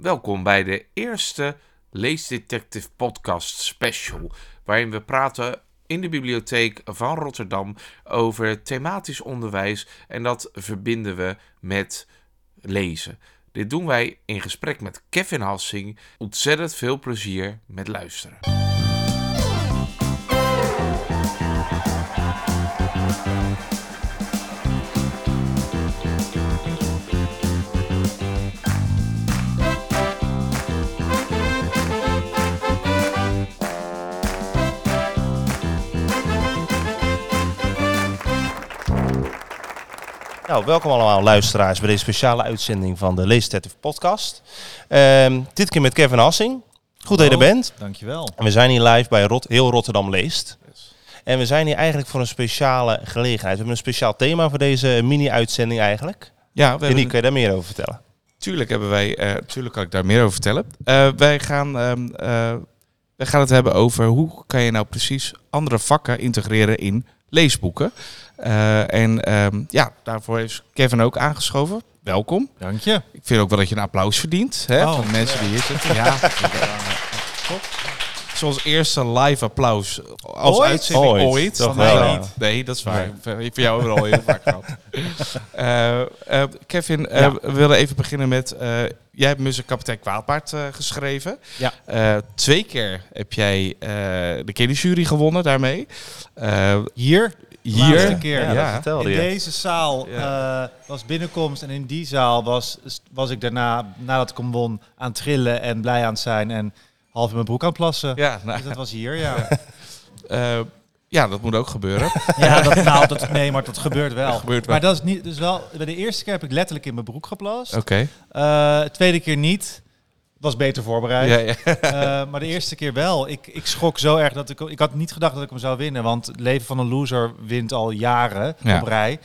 Welkom bij de eerste Leesdetective Podcast Special, waarin we praten in de bibliotheek van Rotterdam over thematisch onderwijs en dat verbinden we met lezen. Dit doen wij in gesprek met Kevin Hassing. Ontzettend veel plezier met luisteren. Nou, welkom allemaal luisteraars bij deze speciale uitzending van de Leesdetective podcast. Ehm, dit keer met Kevin Hassing. Goed dat je er bent. Dankjewel. En we zijn hier live bij Rot Heel Rotterdam Leest. En we zijn hier eigenlijk voor een speciale gelegenheid. We hebben een speciaal thema voor deze mini-uitzending eigenlijk. Ja, we En die kun je daar meer over vertellen. Tuurlijk hebben wij, eh, tuurlijk kan ik daar meer over vertellen. Eh, wij, gaan, ehm, eh, wij gaan het hebben over hoe kan je nou precies andere vakken integreren in leesboeken. Eh, en ehm, ja, daarvoor is Kevin ook aangeschoven. Welkom. Dank je. Ik vind ook wel dat je een applaus verdient hè, Oh, van de mensen die hier zitten. Ja. Zoals eerste live applaus als Ooit? uitzending ooit. Ooit, wel, ja. niet. Nee, dat is waar. Voor jou hebben we al heel vaak gehad. Eh, Kevin, eh, Ja. we willen even beginnen met... jij hebt Muziek Kapitein Kwaadpaard eh, geschreven. Ja. Twee keer heb jij de kinderjury gewonnen daarmee. Hier, hier. laatste keer. Ja, Ja. dat in je. deze zaal eh, was binnenkomst en in die zaal was, was ik daarna, nadat ik hem won, aan het trillen en blij aan het zijn en half in mijn broek aan het plassen. Ja, nou, Dus dat was hier, ja. eh, ja, dat moet ook gebeuren. ja, dat, nou, dat, nee, maar dat gebeurt wel. Dat gebeurt wel. Maar dat is niet, dus wel, bij de eerste keer heb ik letterlijk in mijn broek geplast. Oké. Eh, tweede keer niet. Was beter voorbereid. Ja, ja. Eh, maar de eerste keer wel. Ik, ik schrok zo erg dat ik... Ik had niet gedacht dat ik hem zou winnen. Want het leven van een loser wint al jaren Ja. op rij.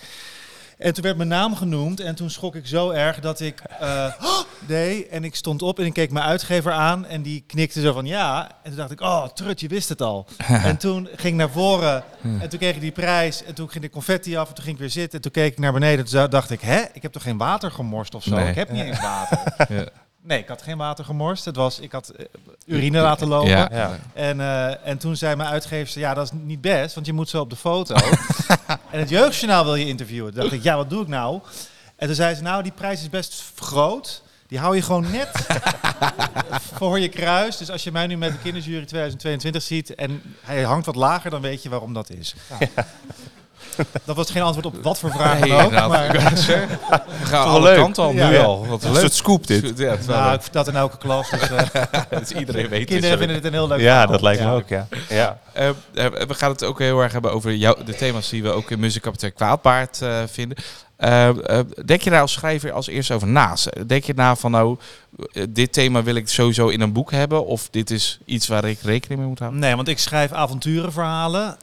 En toen werd mijn naam genoemd. En toen schrok ik zo erg dat ik... eh nee, en ik stond op en ik keek mijn uitgever aan. En die knikte zo van ja. En toen dacht ik, oh, trut, je wist het al. en toen ging ik naar voren. En toen kreeg ik die prijs. En toen ging de confetti af. En toen ging ik weer zitten. En toen keek ik naar beneden. Toen dacht ik, hè? Ik heb toch geen water gemorst of zo? Nee. Ik heb niet eens water. Ja. Nee, ik had geen water gemorst. Het was, ik had eh, urine laten lopen. Ja. Ja. En, eh, en toen zei mijn uitgever, ja, dat is niet best, want je moet zo op de foto. en het Jeugdjournaal wil je interviewen. Toen dacht ik, ja, wat doe ik nou? En toen zei ze, nou, die prijs is best groot. Die hou je gewoon net voor je kruis. Dus als je mij nu met de kinderjury 2022 ziet en hij hangt wat lager, dan weet je waarom dat is. Dat was geen antwoord op wat voor vragen Nee, dan ook. Maar, We gaan alle leuk. kanten al, Ja. nu Ja. al. Wat Een leuk. soort scoop dit. Ja, het nou, ik vertel het in elke klas. Dus, eh, Dus iedereen weet kinderen het. vinden dit een heel leuk Ja, verhaal. dat lijkt me ook, ja. ja. Eh, eh, we gaan het ook heel erg hebben over jou, de thema's die we ook in Muziekkapitein Kwaadpaard eh, vinden. Eh, eh, denk je daar als schrijver als eerste over na? Denk je na van nou, eh, dit thema wil ik sowieso in een boek hebben? Of dit is iets waar ik rekening mee moet houden? Nee, want ik schrijf avonturenverhalen.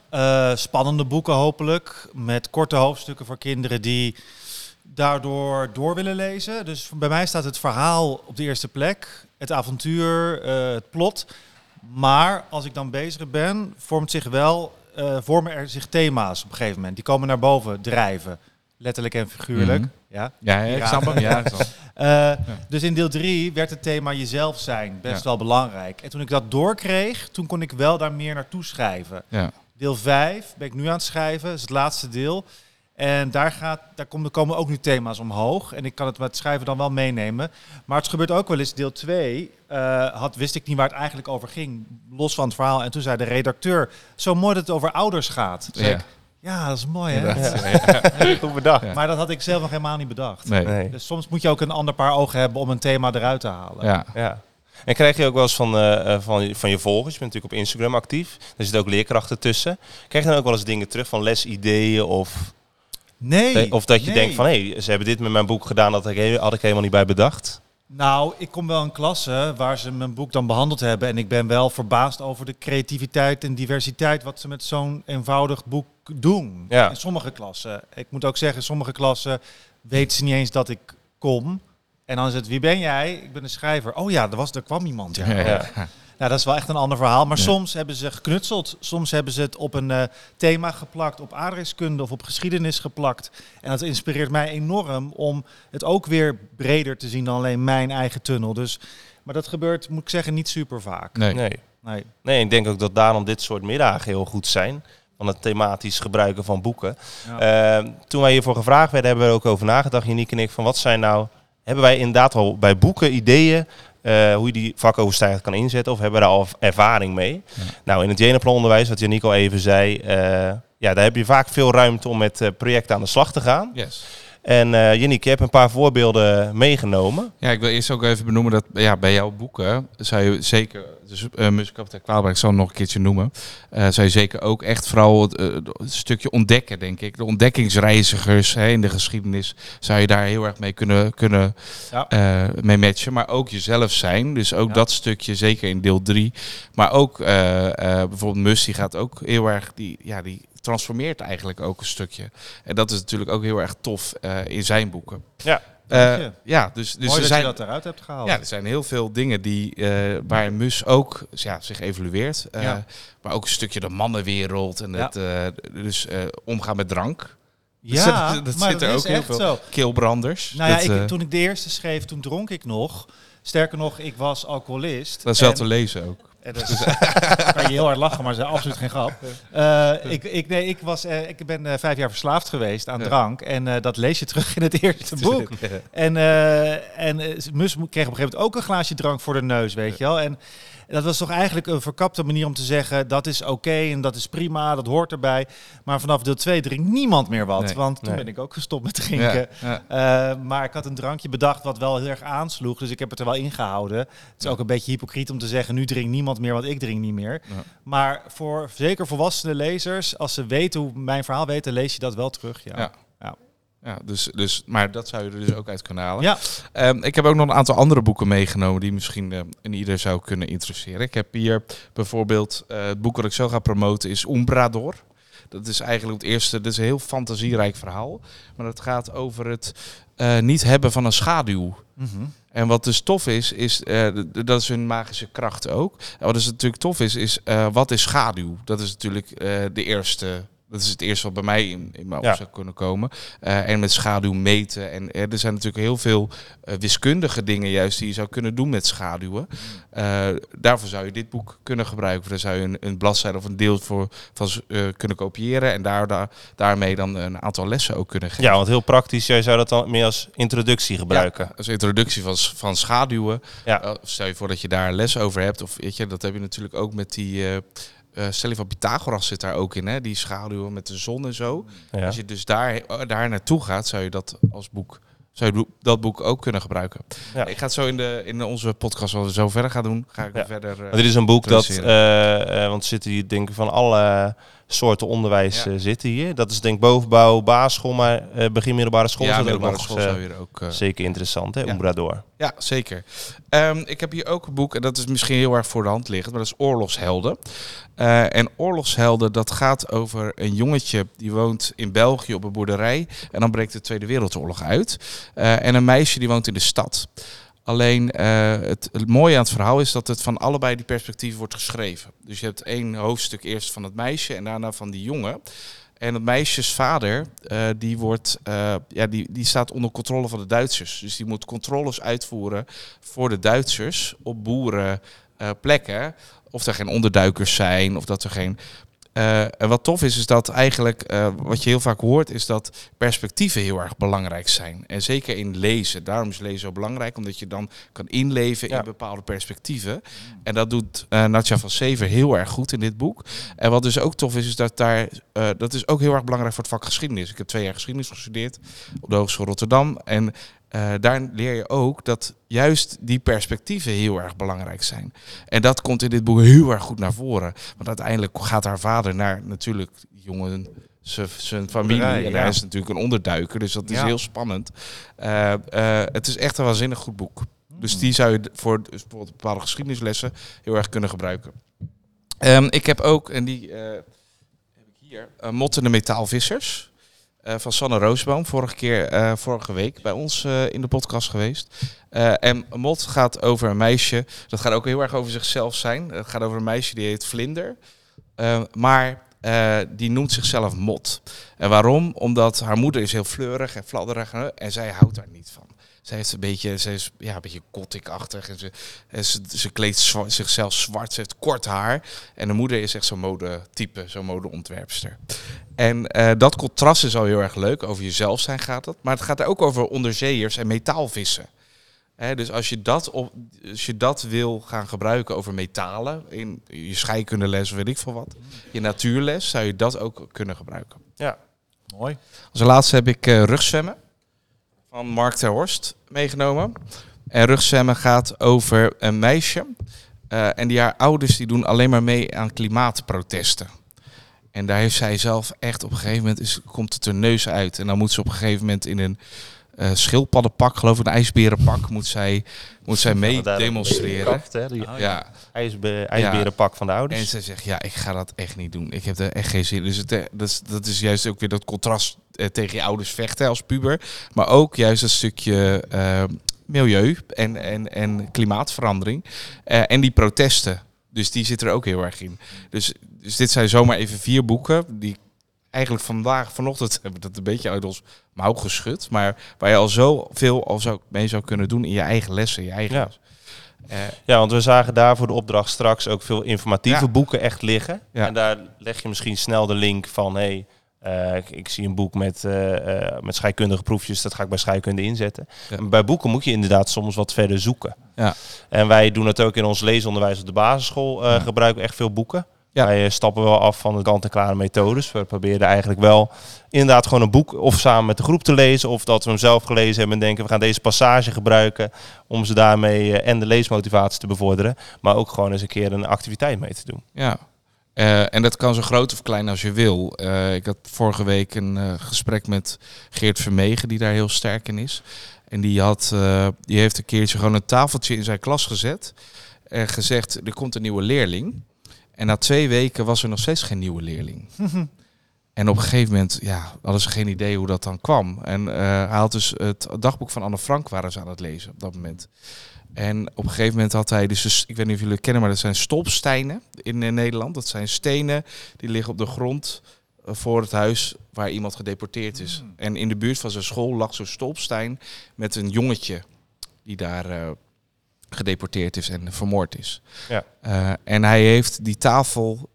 spannende boeken hopelijk. Met korte hoofdstukken voor kinderen die daardoor door willen lezen. Dus bij mij staat het verhaal op de eerste plek. Het avontuur, het plot. Maar als ik dan bezig ben, vormt zich wel, vormen er zich thema's op een gegeven moment. Die komen naar boven drijven. Letterlijk en figuurlijk. Mhm. Ja. Ja, ja, ik snap hem. Ja. Eh, Dus in deel 3 werd het thema jezelf zijn best wel belangrijk. En toen ik dat doorkreeg, toen kon ik wel daar meer naartoe schrijven. ja. Deel 5 ben ik nu aan het schrijven, is het laatste deel. En daar, gaat, daar komen, komen ook nu thema's omhoog. En ik kan het met schrijven dan wel meenemen. Maar het gebeurt ook wel eens, deel 2 eh, had, wist ik niet waar het eigenlijk over ging. Los van het verhaal. En toen zei de redacteur, zo mooi dat het over ouders gaat. Ja. ik, ja, dat is mooi hè. Inderdaad. Goed bedacht. Ja. Maar dat had ik zelf nog helemaal niet bedacht. Nee. Nee. Dus soms moet je ook een ander paar ogen hebben om een thema eruit te halen. Ja. Ja. En krijg je ook wel eens van, eh, eh, van, van je volgers, je bent natuurlijk op Instagram actief, er zitten ook leerkrachten tussen. Krijg je dan ook wel eens dingen terug van lesideeën of, Nee. eh, of dat je nee. denkt van hé, ze hebben dit met mijn boek gedaan, dat had ik, he- had ik helemaal niet bij bedacht. Nou, ik kom wel in klassen waar ze mijn boek dan behandeld hebben. En ik ben wel verbaasd over de creativiteit en diversiteit wat ze met zo'n eenvoudig boek doen. Ja. In sommige klassen. Ik moet ook zeggen, in sommige klassen weten ze niet eens dat ik kom. En dan is het, wie ben jij? Ik ben een schrijver. Oh ja, er, was, er kwam iemand. Ja. Ja. Nou, dat is wel echt een ander verhaal. Maar Ja. soms hebben ze geknutseld. Soms hebben ze het op een eh, thema geplakt, op aardrijkskunde of op geschiedenis geplakt. En dat inspireert mij enorm om het ook weer breder te zien dan alleen mijn eigen tunnel. Dus, maar dat gebeurt, moet ik zeggen, niet super vaak. Nee. Nee. Nee. nee, ik denk ook dat daarom dit soort middagen heel goed zijn. Van het thematisch gebruiken van boeken. Ja. Eh, toen wij hiervoor gevraagd werden, hebben we er ook over nagedacht, Janiek en ik, van wat zijn nou... Hebben wij inderdaad al bij boeken ideeën eh, hoe je die vakoverstijgend kan inzetten? Of hebben we daar al ervaring mee? Ja. Nou, in het Jenaplan-onderwijs, wat Janiek al even zei... eh, ja, daar heb je vaak veel ruimte om met eh, projecten aan de slag te gaan. Yes. En eh Janiek, je hebt een paar voorbeelden meegenomen. Ja, ik wil eerst ook even benoemen dat ja, bij jouw boeken zou je zeker, dus uh, Muziekapitein Kwaalberg, ik zal nog een keertje noemen, eh zou je zeker ook echt vooral het, eh, het stukje ontdekken, denk ik. De ontdekkingsreizigers hè, in de geschiedenis zou je daar heel erg mee kunnen, kunnen Ja. eh, mee matchen. Maar ook jezelf zijn, dus ook Ja. dat stukje, zeker in deel 3. Maar ook eh, eh, bijvoorbeeld Mus, die gaat ook heel erg, die, ja, die transformeert eigenlijk ook een stukje. En dat is natuurlijk ook heel erg tof eh, in zijn boeken. Ja. Eh, ja, dus, dus Mooi er zijn, je dat eruit hebt gehaald. ja, er zijn heel veel dingen die, eh waar Mus ook ja, zich evolueert. Ja. Maar ook een stukje de mannenwereld en Ja. het dus omgaan met drank. Ja, dat- dat maar zit er dat ook heel veel. zo. Keelbranders. Nou ja, ik, toen ik de eerste schreef, toen dronk ik nog. Sterker nog, ik was alcoholist. dat is wel te lezen ook. En is, kan je heel hard lachen, maar is absoluut geen grap. Eh, ik, ik, nee, ik, was, eh, ik ben eh, vijf jaar verslaafd geweest aan drank. En dat lees je terug in het eerste boek. En, en Mus kreeg op een gegeven moment ook een glaasje drank voor de neus, weet je wel. En dat was toch eigenlijk een verkapte manier om te zeggen... dat is oké en dat is prima, dat hoort erbij. Maar vanaf deel 2 drinkt niemand meer wat. Nee. want toen Nee. ben ik ook gestopt met drinken. Ja, ja. Eh, maar ik had een drankje bedacht wat wel heel erg aansloeg. Dus ik heb het er wel ingehouden. Het is ook een beetje hypocriet om te zeggen... nu drinkt niemand meer, want ik drink niet meer. Ja. Maar voor zeker volwassene lezers... als ze weten hoe mijn verhaal weten... lees je dat wel terug, ja. Ja. Dus, dus, maar dat zou je er dus ook uit kunnen halen. Ja. Ehm, ik heb ook nog een aantal andere boeken meegenomen die misschien in ieder zou kunnen interesseren. Ik heb hier bijvoorbeeld eh, het boek dat ik zo ga promoten is Umbrador. Dat is eigenlijk het eerste, dat is een heel fantasierijk verhaal. Maar dat gaat over het eh, niet hebben van een schaduw. Mhm. En wat dus tof is, is dat is hun magische kracht ook. En wat dus natuurlijk tof is, is wat is schaduw? Dat is natuurlijk de eerste. Dat is het eerste wat bij mij in, in mijn Ja. op zou kunnen komen. Eh, en met schaduw meten. En eh, er zijn natuurlijk heel veel eh, wiskundige dingen juist die je zou kunnen doen met schaduwen. Daarvoor zou je dit boek kunnen gebruiken. Daar zou je een, een bladzijde of een deel voor van kunnen kopiëren. En daar, daar, daarmee dan een aantal lessen ook kunnen geven. Ja, want heel praktisch, jij zou dat dan meer als introductie gebruiken. Als introductie van, van schaduwen. Ja. Stel je voor dat je daar les over hebt. Of weet je, dat heb je natuurlijk ook met die. Eh eh, stel je van Pythagoras zit daar ook in, hè? Die schaduwen met de zon en zo. Ja. Als je dus daar, eh, daar naartoe gaat, zou je dat als boek. Zou je dat boek ook kunnen gebruiken? Ja. Ik ga het zo in, de, in onze podcast, als we zo verder gaan doen, ga ik Ja. verder. eh, dit is een boek dat, eh, eh, want er zitten hier denk ik van alle soorten onderwijs Ja. eh, zitten hier. Dat is denk ik bovenbouw, basisschool, maar eh, begin middelbare school ja, is dat ook nog school eh, ook. zeker interessant, hè, Ja. Ja, zeker. Ehm, ik heb hier ook een boek, en dat is misschien heel erg voor de hand liggend, maar dat is Oorlogshelden. En Oorlogshelden, dat gaat over een jongetje die woont in België op een boerderij. En dan breekt de Tweede Wereldoorlog uit. En een meisje die woont in de stad. Alleen eh, het, mooie aan het verhaal is dat het van allebei die perspectieven wordt geschreven. Dus je hebt één hoofdstuk eerst van het meisje en daarna van die jongen. En het meisjes vader, eh, die, wordt, eh, ja, die, die staat onder controle van de Duitsers. Dus die moet controles uitvoeren voor de Duitsers op boerenplekken. of er geen onderduikers zijn, of dat er geen... Eh, en wat tof is, is dat eigenlijk, eh, wat je heel vaak hoort, is dat perspectieven heel erg belangrijk zijn. En zeker in lezen. Daarom is lezen zo belangrijk, omdat je dan kan inleven Ja. in bepaalde perspectieven. En dat doet eh Natja van Sever heel erg goed in dit boek. En wat dus ook tof is, is dat daar, eh, dat is ook heel erg belangrijk voor het vak geschiedenis. Ik heb twee jaar geschiedenis gestudeerd op de Hogeschool Rotterdam. En eh, daar leer je ook dat juist die perspectieven heel erg belangrijk zijn. En dat komt in dit boek heel erg goed naar voren. Want uiteindelijk gaat haar vader naar natuurlijk jongen zijn- familie. Boerderij, en ja. hij is natuurlijk een onderduiker, dus dat is Ja. heel spannend. Eh, eh, het is echt een waanzinnig goed boek. Dus die zou je voor dus bijvoorbeeld bepaalde geschiedenislessen heel erg kunnen gebruiken. Ehm, ik heb ook, en die heb ik hier, uh, Mottende Metaalvissers. Eh, van Sanne Roosboom. Vorige keer, eh, vorige week bij ons eh, in de podcast geweest. En Mot gaat over een meisje. Dat gaat ook heel erg over zichzelf zijn. Het gaat over een meisje die heet Vlinder. Maar die noemt zichzelf Mot. En waarom? Omdat haar moeder is heel fleurig en fladderig. En zij houdt daar niet van. Zij heeft een beetje, ze is ja, een beetje gothic-achtig. En ze, en ze, ze kleedt zwa- zichzelf zwart. Ze heeft kort haar. En de moeder is echt zo'n modetype, zo'n modeontwerpster. En eh, dat contrast is al heel erg leuk. Over jezelf zijn gaat het. Maar het gaat er ook over onderzeeërs en metaalvissen. Hè, dus als je, dat op, als je dat wil gaan gebruiken over metalen, in je scheikundeles of weet ik veel wat, je natuurles, zou je dat ook kunnen gebruiken. Ja. Mooi. Als laatste heb ik eh, rugzwemmen van Mark ter Horst meegenomen. En rugzwemmen gaat over een meisje. eh, en die haar ouders die doen alleen maar mee aan klimaatprotesten. En daar heeft zij zelf echt op een gegeven moment is, komt het er neus uit. En dan moet ze op een gegeven moment in een eh, schildpaddenpak, geloof ik, een ijsberenpak, moet zij, moet zij mee demonstreren. Kracht, hè, die Oh, Ja, ijsbe- ijsberenpak van de ouders. en ze zegt, ja, ik ga dat echt niet doen. Ik heb er echt geen zin in. Dus het, eh, dat, is, dat is juist ook weer dat contrast tegen je ouders vechten als puber. Maar ook juist een stukje eh, milieu en, en, en klimaatverandering. Eh, en die protesten. Dus die zit er ook heel erg in. Dus, dus dit zijn zomaar even vier boeken die eigenlijk vandaag, vanochtend, hebben dat een beetje uit ons mouw geschud. Maar waar je al zoveel al zou, mee zou kunnen doen in je eigen lessen, in je eigen Ja. Eh, Ja, want we zagen daar voor de opdracht straks ook veel informatieve Ja. boeken echt liggen. Ja. En daar leg je misschien snel de link van, hé, hey, ik, ik zie een boek met, eh, eh, met scheikundige proefjes, dat ga ik bij scheikunde inzetten. Ja. Bij boeken moet je inderdaad soms wat verder zoeken. Ja. En wij doen het ook in ons leesonderwijs op de basisschool, eh, Ja. gebruiken we echt veel boeken. Ja. Wij eh, stappen wel af van de kant-en-klare methodes. We proberen eigenlijk wel inderdaad gewoon een boek of samen met de groep te lezen. Of dat we hem zelf gelezen hebben en denken we gaan deze passage gebruiken om ze daarmee eh, en de leesmotivatie te bevorderen. Maar ook gewoon eens een keer een activiteit mee te doen. Ja, Eh, en dat kan zo groot of klein als je wil. Eh, ik had vorige week een eh, gesprek met Geert Vermegen, die daar heel sterk in is. En die, had, die heeft een keertje gewoon een tafeltje in zijn klas gezet. En gezegd, er komt een nieuwe leerling. En na twee weken was er nog steeds geen nieuwe leerling. En op een gegeven moment ja, hadden ze geen idee hoe dat dan kwam. En hij had dus het dagboek van Anne Frank waren ze aan het lezen op dat moment. En op een gegeven moment had hij dus, ik weet niet of jullie het kennen, maar dat zijn stolpstenen in, eh, Nederland. Dat zijn stenen die liggen op de grond eh, voor het huis waar iemand gedeporteerd is. En in de buurt van zijn school lag zo'n stolpstein met een jongetje die daar eh, gedeporteerd is en vermoord is. Ja. En hij heeft die tafel,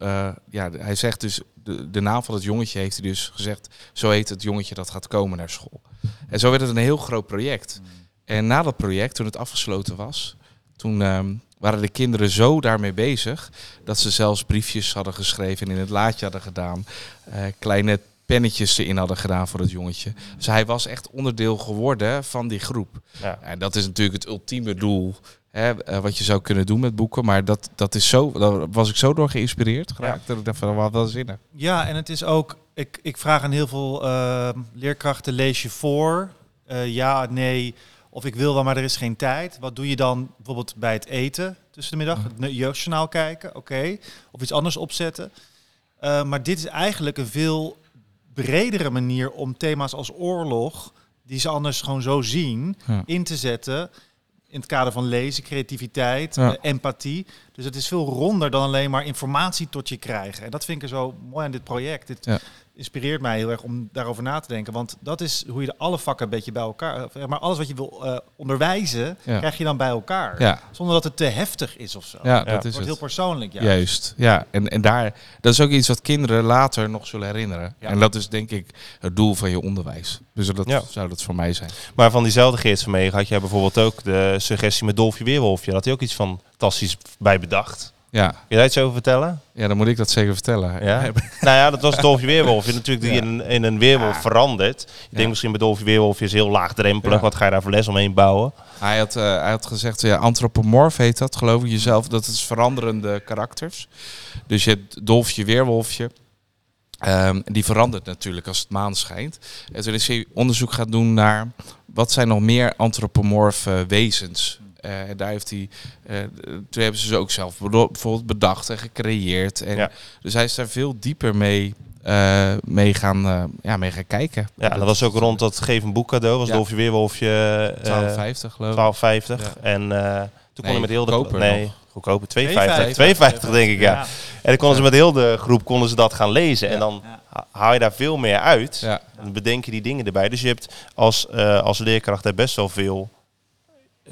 ja, hij zegt dus, de, de naam van het jongetje heeft hij dus gezegd, zo heet het jongetje dat gaat komen naar school. En zo werd het een heel groot project. En na dat project, toen het afgesloten was, toen ehm, waren de kinderen zo daarmee bezig dat ze zelfs briefjes hadden geschreven en in het laadje hadden gedaan. eh, kleine pennetjes erin hadden gedaan voor het jongetje. Dus hij was echt onderdeel geworden van die groep. Ja. En dat is natuurlijk het ultieme doel hè, eh, wat je zou kunnen doen met boeken. Maar dat, dat is zo, daar was ik zo door geïnspireerd geraakt dat ik dacht van wat wel zinnen. Ja, en het is ook, ik, ik vraag aan heel veel eh, leerkrachten, lees je voor? Eh, ja, nee, of ik wil wel, maar er is geen tijd. Wat doe je dan bijvoorbeeld bij het eten tussen de middag? Het jeugdjournaal kijken, oké. Of iets anders opzetten. Eh, maar dit is eigenlijk een veel bredere manier om thema's als oorlog, die ze anders gewoon zo zien, Ja. in te zetten. In het kader van lezen, creativiteit, Ja. eh, empathie. Dus het is veel ronder dan alleen maar informatie tot je krijgen. En dat vind ik er zo mooi aan dit project. Dit Ja. Inspireert mij heel erg om daarover na te denken. Want dat is hoe je de alle vakken een beetje bij elkaar... Maar alles wat je wil eh, onderwijzen, Ja. krijg je dan bij elkaar. Ja, Zonder dat het te heftig is of zo. ja, Het dat is wordt het. heel persoonlijk, ja. Juist, ja. En, en daar, dat is ook iets wat kinderen later nog zullen herinneren. Ja. En dat is denk ik het doel van je onderwijs. Dus dat Ja. zou dat voor mij zijn. Maar van diezelfde Geert Vermegen had jij bijvoorbeeld ook de suggestie met Dolfje Weerwolfje. Daar had hij ook iets fantastisch bij bedacht. Ja, Kun je daar iets over vertellen? ja dan moet ik dat zeker vertellen. Ja? nou ja, dat was Dolfje Weerwolfje. Natuurlijk die Ja. in, in een weerwolf Ja. verandert. Ik Ja. denk misschien bij Dolfje Weerwolfje is heel laagdrempelig. Wat ga je daar voor les omheen bouwen? Hij had, eh, hij had gezegd, ja, antropomorf heet dat, geloof ik jezelf. Dat is veranderende karakters. Dus je hebt dolfje, weerwolfje. Ehm, die verandert natuurlijk als het maan schijnt. En toen is hij onderzoek gaan doen naar wat zijn nog meer antropomorfe wezens. Eh, en daar heeft hij, eh, toen hebben ze ze ook zelf bijvoorbeeld bedacht en gecreëerd. En Ja. Dus hij is daar veel dieper mee eh, mee, gaan, eh, ja, mee gaan kijken. Ja, en dat was ook rond dat geef een boek cadeau. Was Ja. Dolfje Weerwolfje eh 12,50 geloof ik. 12,50. Ja. En eh, toen kon Nee, je met heel de... goedkoper Nee, nog. goedkoper. 2,50. 2,50. 2,50 denk ik, ja. En dan konden ze met heel de groep konden ze dat gaan lezen. En dan haal je daar veel meer uit. Ja. Dan bedenk je die dingen erbij. Dus je hebt als, eh, als leerkracht daar best wel veel...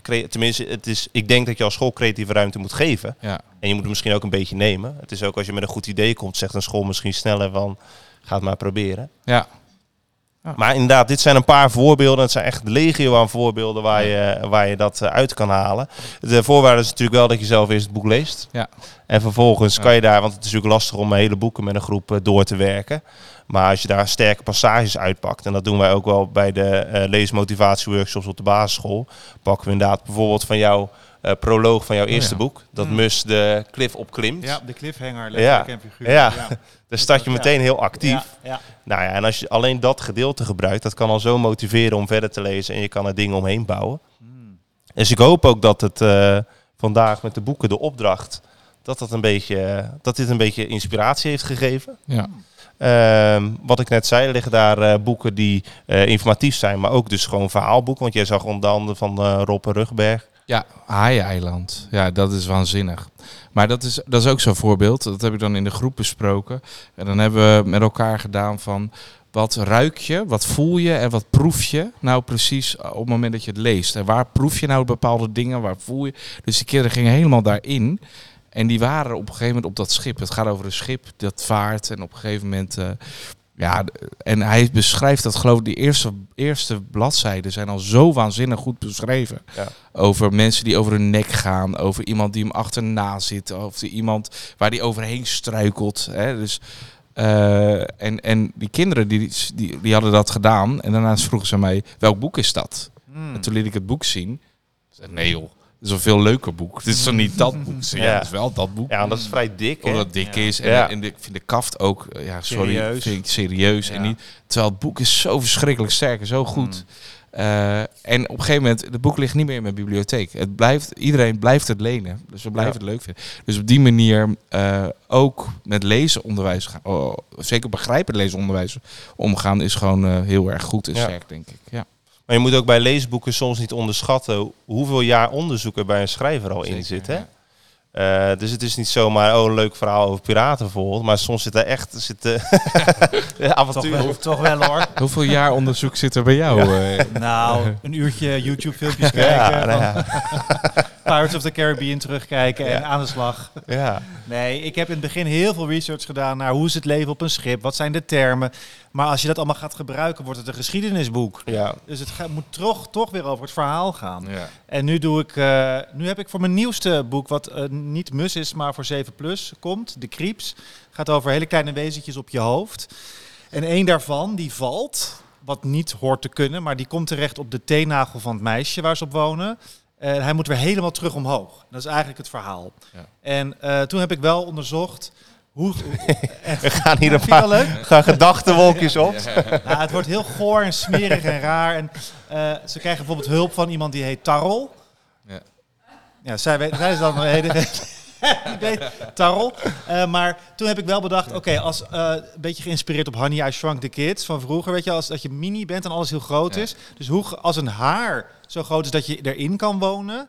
Tenminste, het is, ik denk dat je als school creatieve ruimte moet geven. Ja. En je moet hem misschien ook een beetje nemen. Het is ook als je met een goed idee komt, zegt een school misschien sneller van... Ga het maar proberen. Ja. Maar inderdaad, dit zijn een paar voorbeelden. Het zijn echt legio aan voorbeelden waar je, waar je dat eh, uit kan halen. De voorwaarde is natuurlijk wel dat je zelf eerst het boek leest. Ja. En vervolgens kan je daar, want het is natuurlijk lastig om hele boeken met een groep eh, door te werken. Maar als je daar sterke passages uitpakt, en dat doen wij ook wel bij de eh leesmotivatieworkshops op de basisschool, pakken we inderdaad bijvoorbeeld van jouw eh, proloog van jouw Oh, eerste ja. boek, dat Mm. Mus de klif opklimt. Ja, de cliffhanger, letterlijk Ja. en figuurlijk. Ja. Ja. Daar start je meteen heel actief. Ja, ja. Nou ja, en als je alleen dat gedeelte gebruikt, dat kan al zo motiveren om verder te lezen en je kan er dingen omheen bouwen. Mm. Dus ik hoop ook dat het vandaag met de boeken, de opdracht, dat, dat, een beetje, dat dit een beetje inspiratie heeft gegeven. Ja. Ehm, wat ik net zei, er liggen daar eh, boeken die eh, informatief zijn, maar ook dus gewoon verhaalboeken. Want jij zag onder andere van eh Rob Rugberg. Ja, Haaieneiland. Ja, dat is waanzinnig. Maar dat is, dat is ook zo'n voorbeeld. Dat heb ik dan in de groep besproken. En dan hebben we met elkaar gedaan van... Wat ruik je, wat voel je en wat proef je nou precies op het moment dat je het leest? En waar proef je nou bepaalde dingen, waar voel je? Dus die kinderen gingen helemaal daarin. En die waren op een gegeven moment op dat schip. Het gaat over een schip dat vaart. En op een gegeven moment... eh, ja, en hij beschrijft dat geloof ik, die eerste, eerste bladzijden zijn al zo waanzinnig goed beschreven. Ja. Over mensen die over hun nek gaan, over iemand die hem achterna zit, over iemand waar die overheen struikelt. Hè? Dus, eh, en, en die kinderen die, die, die hadden dat gedaan en daarna vroegen ze mij, welk boek is dat? Mm. En toen liet ik het boek zien. Ik zei, nee joh, is een veel leuker boek. Het is toch niet dat boek? Ja, Ja. het is wel dat boek. Ja, dat is vrij dik. hè? Omdat het dik Ja. is. En, Ja. en de- ik vind de kaft ook, eh, ja, sorry, Serieus. vind ik serieus. En niet, terwijl het boek is zo verschrikkelijk sterk en zo goed. Eh, en op een gegeven moment, het boek ligt niet meer in mijn bibliotheek. Het blijft, iedereen blijft het lenen. Dus we blijven het leuk vinden. Dus op die manier eh, ook met lezenonderwijs gaan. Oh, zeker begrijpend lezenonderwijs omgaan is gewoon heel erg goed en Ja. sterk, denk ik. Ja, Maar je moet ook bij leesboeken soms niet onderschatten hoeveel jaar onderzoek er bij een schrijver al in zit. Hè? ja. Eh, dus het is niet zomaar oh, een leuk verhaal over piraten bijvoorbeeld. Maar soms zit er echt zit, eh, Toch, avontuur. wel, toch wel hoor. Hoeveel jaar onderzoek zit er bij jou? eh? Nou, een uurtje YouTube-filmpjes kijken. Ja, nou ja. Pirates of the Caribbean terugkijken en aan de slag. ja. Nee, ik heb in het begin heel veel research gedaan naar hoe is het leven op een schip, wat zijn de termen. Maar als je dat allemaal gaat gebruiken, wordt het een geschiedenisboek. ja. Dus het gaat, moet toch, toch weer over het verhaal gaan. ja. En nu, doe ik, eh, nu heb ik voor mijn nieuwste boek, wat eh, niet mus is, maar voor 7 plus komt, De Creeps. Gaat over hele kleine wezentjes op je hoofd. En één daarvan, die valt, wat niet hoort te kunnen, maar die komt terecht op de teennagel van het meisje waar ze op wonen. En hij moet weer helemaal terug omhoog. Dat is eigenlijk het verhaal. Ja. En eh, toen heb ik wel onderzocht hoe... We gaan hier een paar gaan gedachtenwolkjes op. Nou, het wordt heel goor en smerig en raar. En eh, ze krijgen bijvoorbeeld hulp van iemand die heet Tarrel. Ja. Ja, zij, weet, zij is dan een hele... die weet. Eh, maar toen heb ik wel bedacht, oké, als eh, een beetje geïnspireerd op Honey, I Shrunk the Kids van vroeger. Weet je, als dat je mini bent en alles heel groot Ja. is. Dus hoe, als een haar zo groot is dat je erin kan wonen...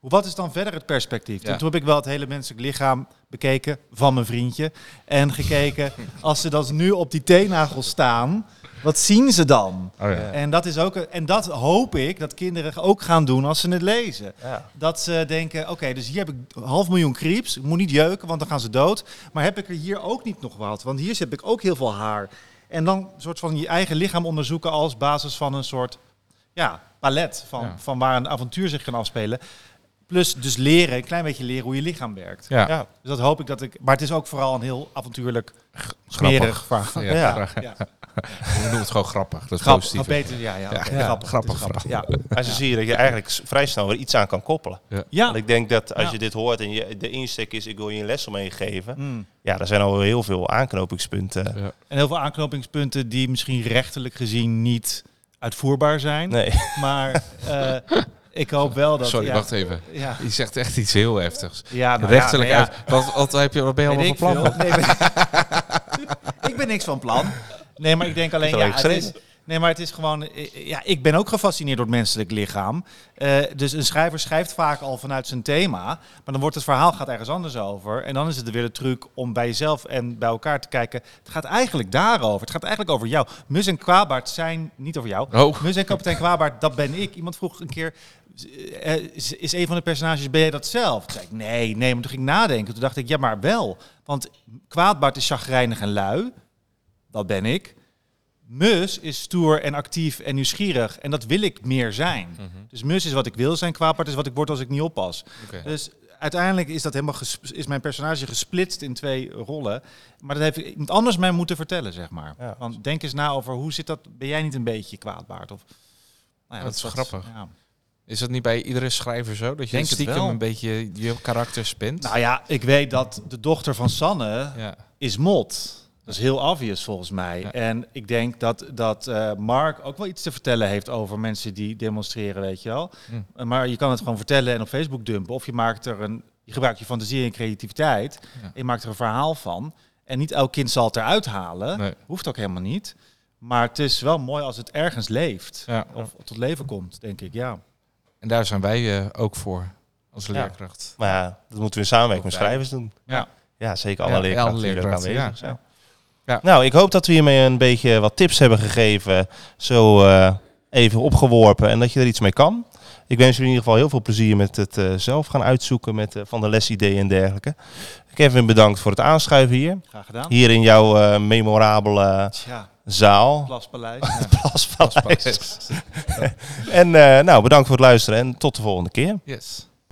Wat is dan verder het perspectief? Ja. Toen heb ik wel het hele menselijk lichaam bekeken van mijn vriendje. En gekeken, als ze dan nu op die teennagel staan, wat zien ze dan? Oh, ja. En dat, is ook, en dat hoop ik dat kinderen ook gaan doen als ze het lezen. Ja. Dat ze denken, oké, dus hier heb ik een half miljoen creeps. Ik moet niet jeuken, want dan gaan ze dood. Maar heb ik er hier ook niet nog wat? Want hier heb ik ook heel veel haar. En dan een soort van je eigen lichaam onderzoeken als basis van een soort ja, palet van, Ja. van waar een avontuur zich kan afspelen. Plus dus leren, een klein beetje leren hoe je lichaam werkt. Ja. Ja. Dus dat hoop ik dat ik... Maar het is ook vooral een heel avontuurlijk, Grappig. smerig verhaal. Ja, Ja. Ja. We noemen het gewoon grappig. Dat is Grappig, positief. beter, ja, ja, Ja, oké, ja, grappig, grappig verhaal. Ja. Maar zo zie je dat je eigenlijk vrij snel weer iets aan kan koppelen. ja. Want ik denk dat als Ja. je dit hoort en je, de insteek is, ik wil je een les omheen geven. Mm. Ja, daar zijn al heel veel aanknopingspunten. Ja. En heel veel aanknopingspunten die misschien rechterlijk gezien niet uitvoerbaar zijn. Nee. Maar eh, ik hoop wel dat... Sorry, ja, wacht even. Ja, Je zegt echt iets heel heftigs. ja nou Rechtelijk ja, uit. Wat, wat, heb je, wat ben je allemaal van plan? Nee, ik ben niks van plan. Nee, maar ik denk alleen, ja, het is? Nee, maar het is gewoon, eh, ja, ik ben ook gefascineerd door het menselijk lichaam. Eh, dus een schrijver schrijft vaak al vanuit zijn thema, maar dan wordt het verhaal gaat ergens anders over. En dan is het weer de truc om bij jezelf en bij elkaar te kijken. Het gaat eigenlijk daarover. Het gaat eigenlijk over jou. Mus en Kwabaard zijn niet over jou. Oh. Mus en kapitein Kwabaard, dat ben ik. Iemand vroeg een keer, eh, is, is een van de personages, ben jij dat zelf? Toen zei ik, nee, nee, maar toen ging ik nadenken. Toen dacht ik, ja, maar wel. Want Kwaadbaard is chagrijnig en lui. Dat ben ik. Mus is stoer en actief en nieuwsgierig. En dat wil ik meer zijn. Dus Mus is wat ik wil zijn. Kwaadbaard is wat ik word als ik niet oppas. Dus uiteindelijk is dat helemaal is mijn personage gesplitst in twee rollen. Maar dat heeft iemand anders mij moeten vertellen, zeg maar. Ja. Want denk eens na over hoe zit dat. Ben jij niet een beetje kwaadbaard? Of, nou Dat is grappig. Ja. Is dat niet bij iedere schrijver zo? Dat je Denk stiekem wel. een beetje je karakter spint? Nou ja, ik weet dat de dochter van Sanne ja. is Mot. Dat is heel obvious volgens mij. Ja. En ik denk dat, dat eh, Mark ook wel iets te vertellen heeft over mensen die demonstreren, weet je wel. Hm. Eh, Maar je kan het gewoon vertellen en op Facebook dumpen. Of je maakt er een, je gebruikt je fantasie en creativiteit. Ja. En je maakt er een verhaal van. En niet elk kind zal het eruit halen. Nee. Hoeft ook helemaal niet. Maar het is wel mooi als het ergens leeft. Ja. Of tot leven komt, denk ik, ja. En daar zijn wij eh, ook voor als Ja. leerkracht. Maar ja, dat moeten we in samenwerking met schrijvers doen. Ja. Ja, zeker. Ja, Alle alle leerkrachten die er ook leerkrachten, aanwezig ja. zijn. Ja. Nou, ik hoop dat we hiermee een beetje wat tips hebben gegeven. Zo eh, even opgeworpen en dat je er iets mee kan. Ik wens jullie in ieder geval heel veel plezier met het eh, zelf gaan uitzoeken met eh, van de lesideeën en dergelijke. Kevin, bedankt voor het aanschuiven hier. Graag gedaan. Hier in jouw memorabele Tja, zaal. Plaspaleis. Plaspaleis. en nou, bedankt voor het luisteren en tot de volgende keer. Yes.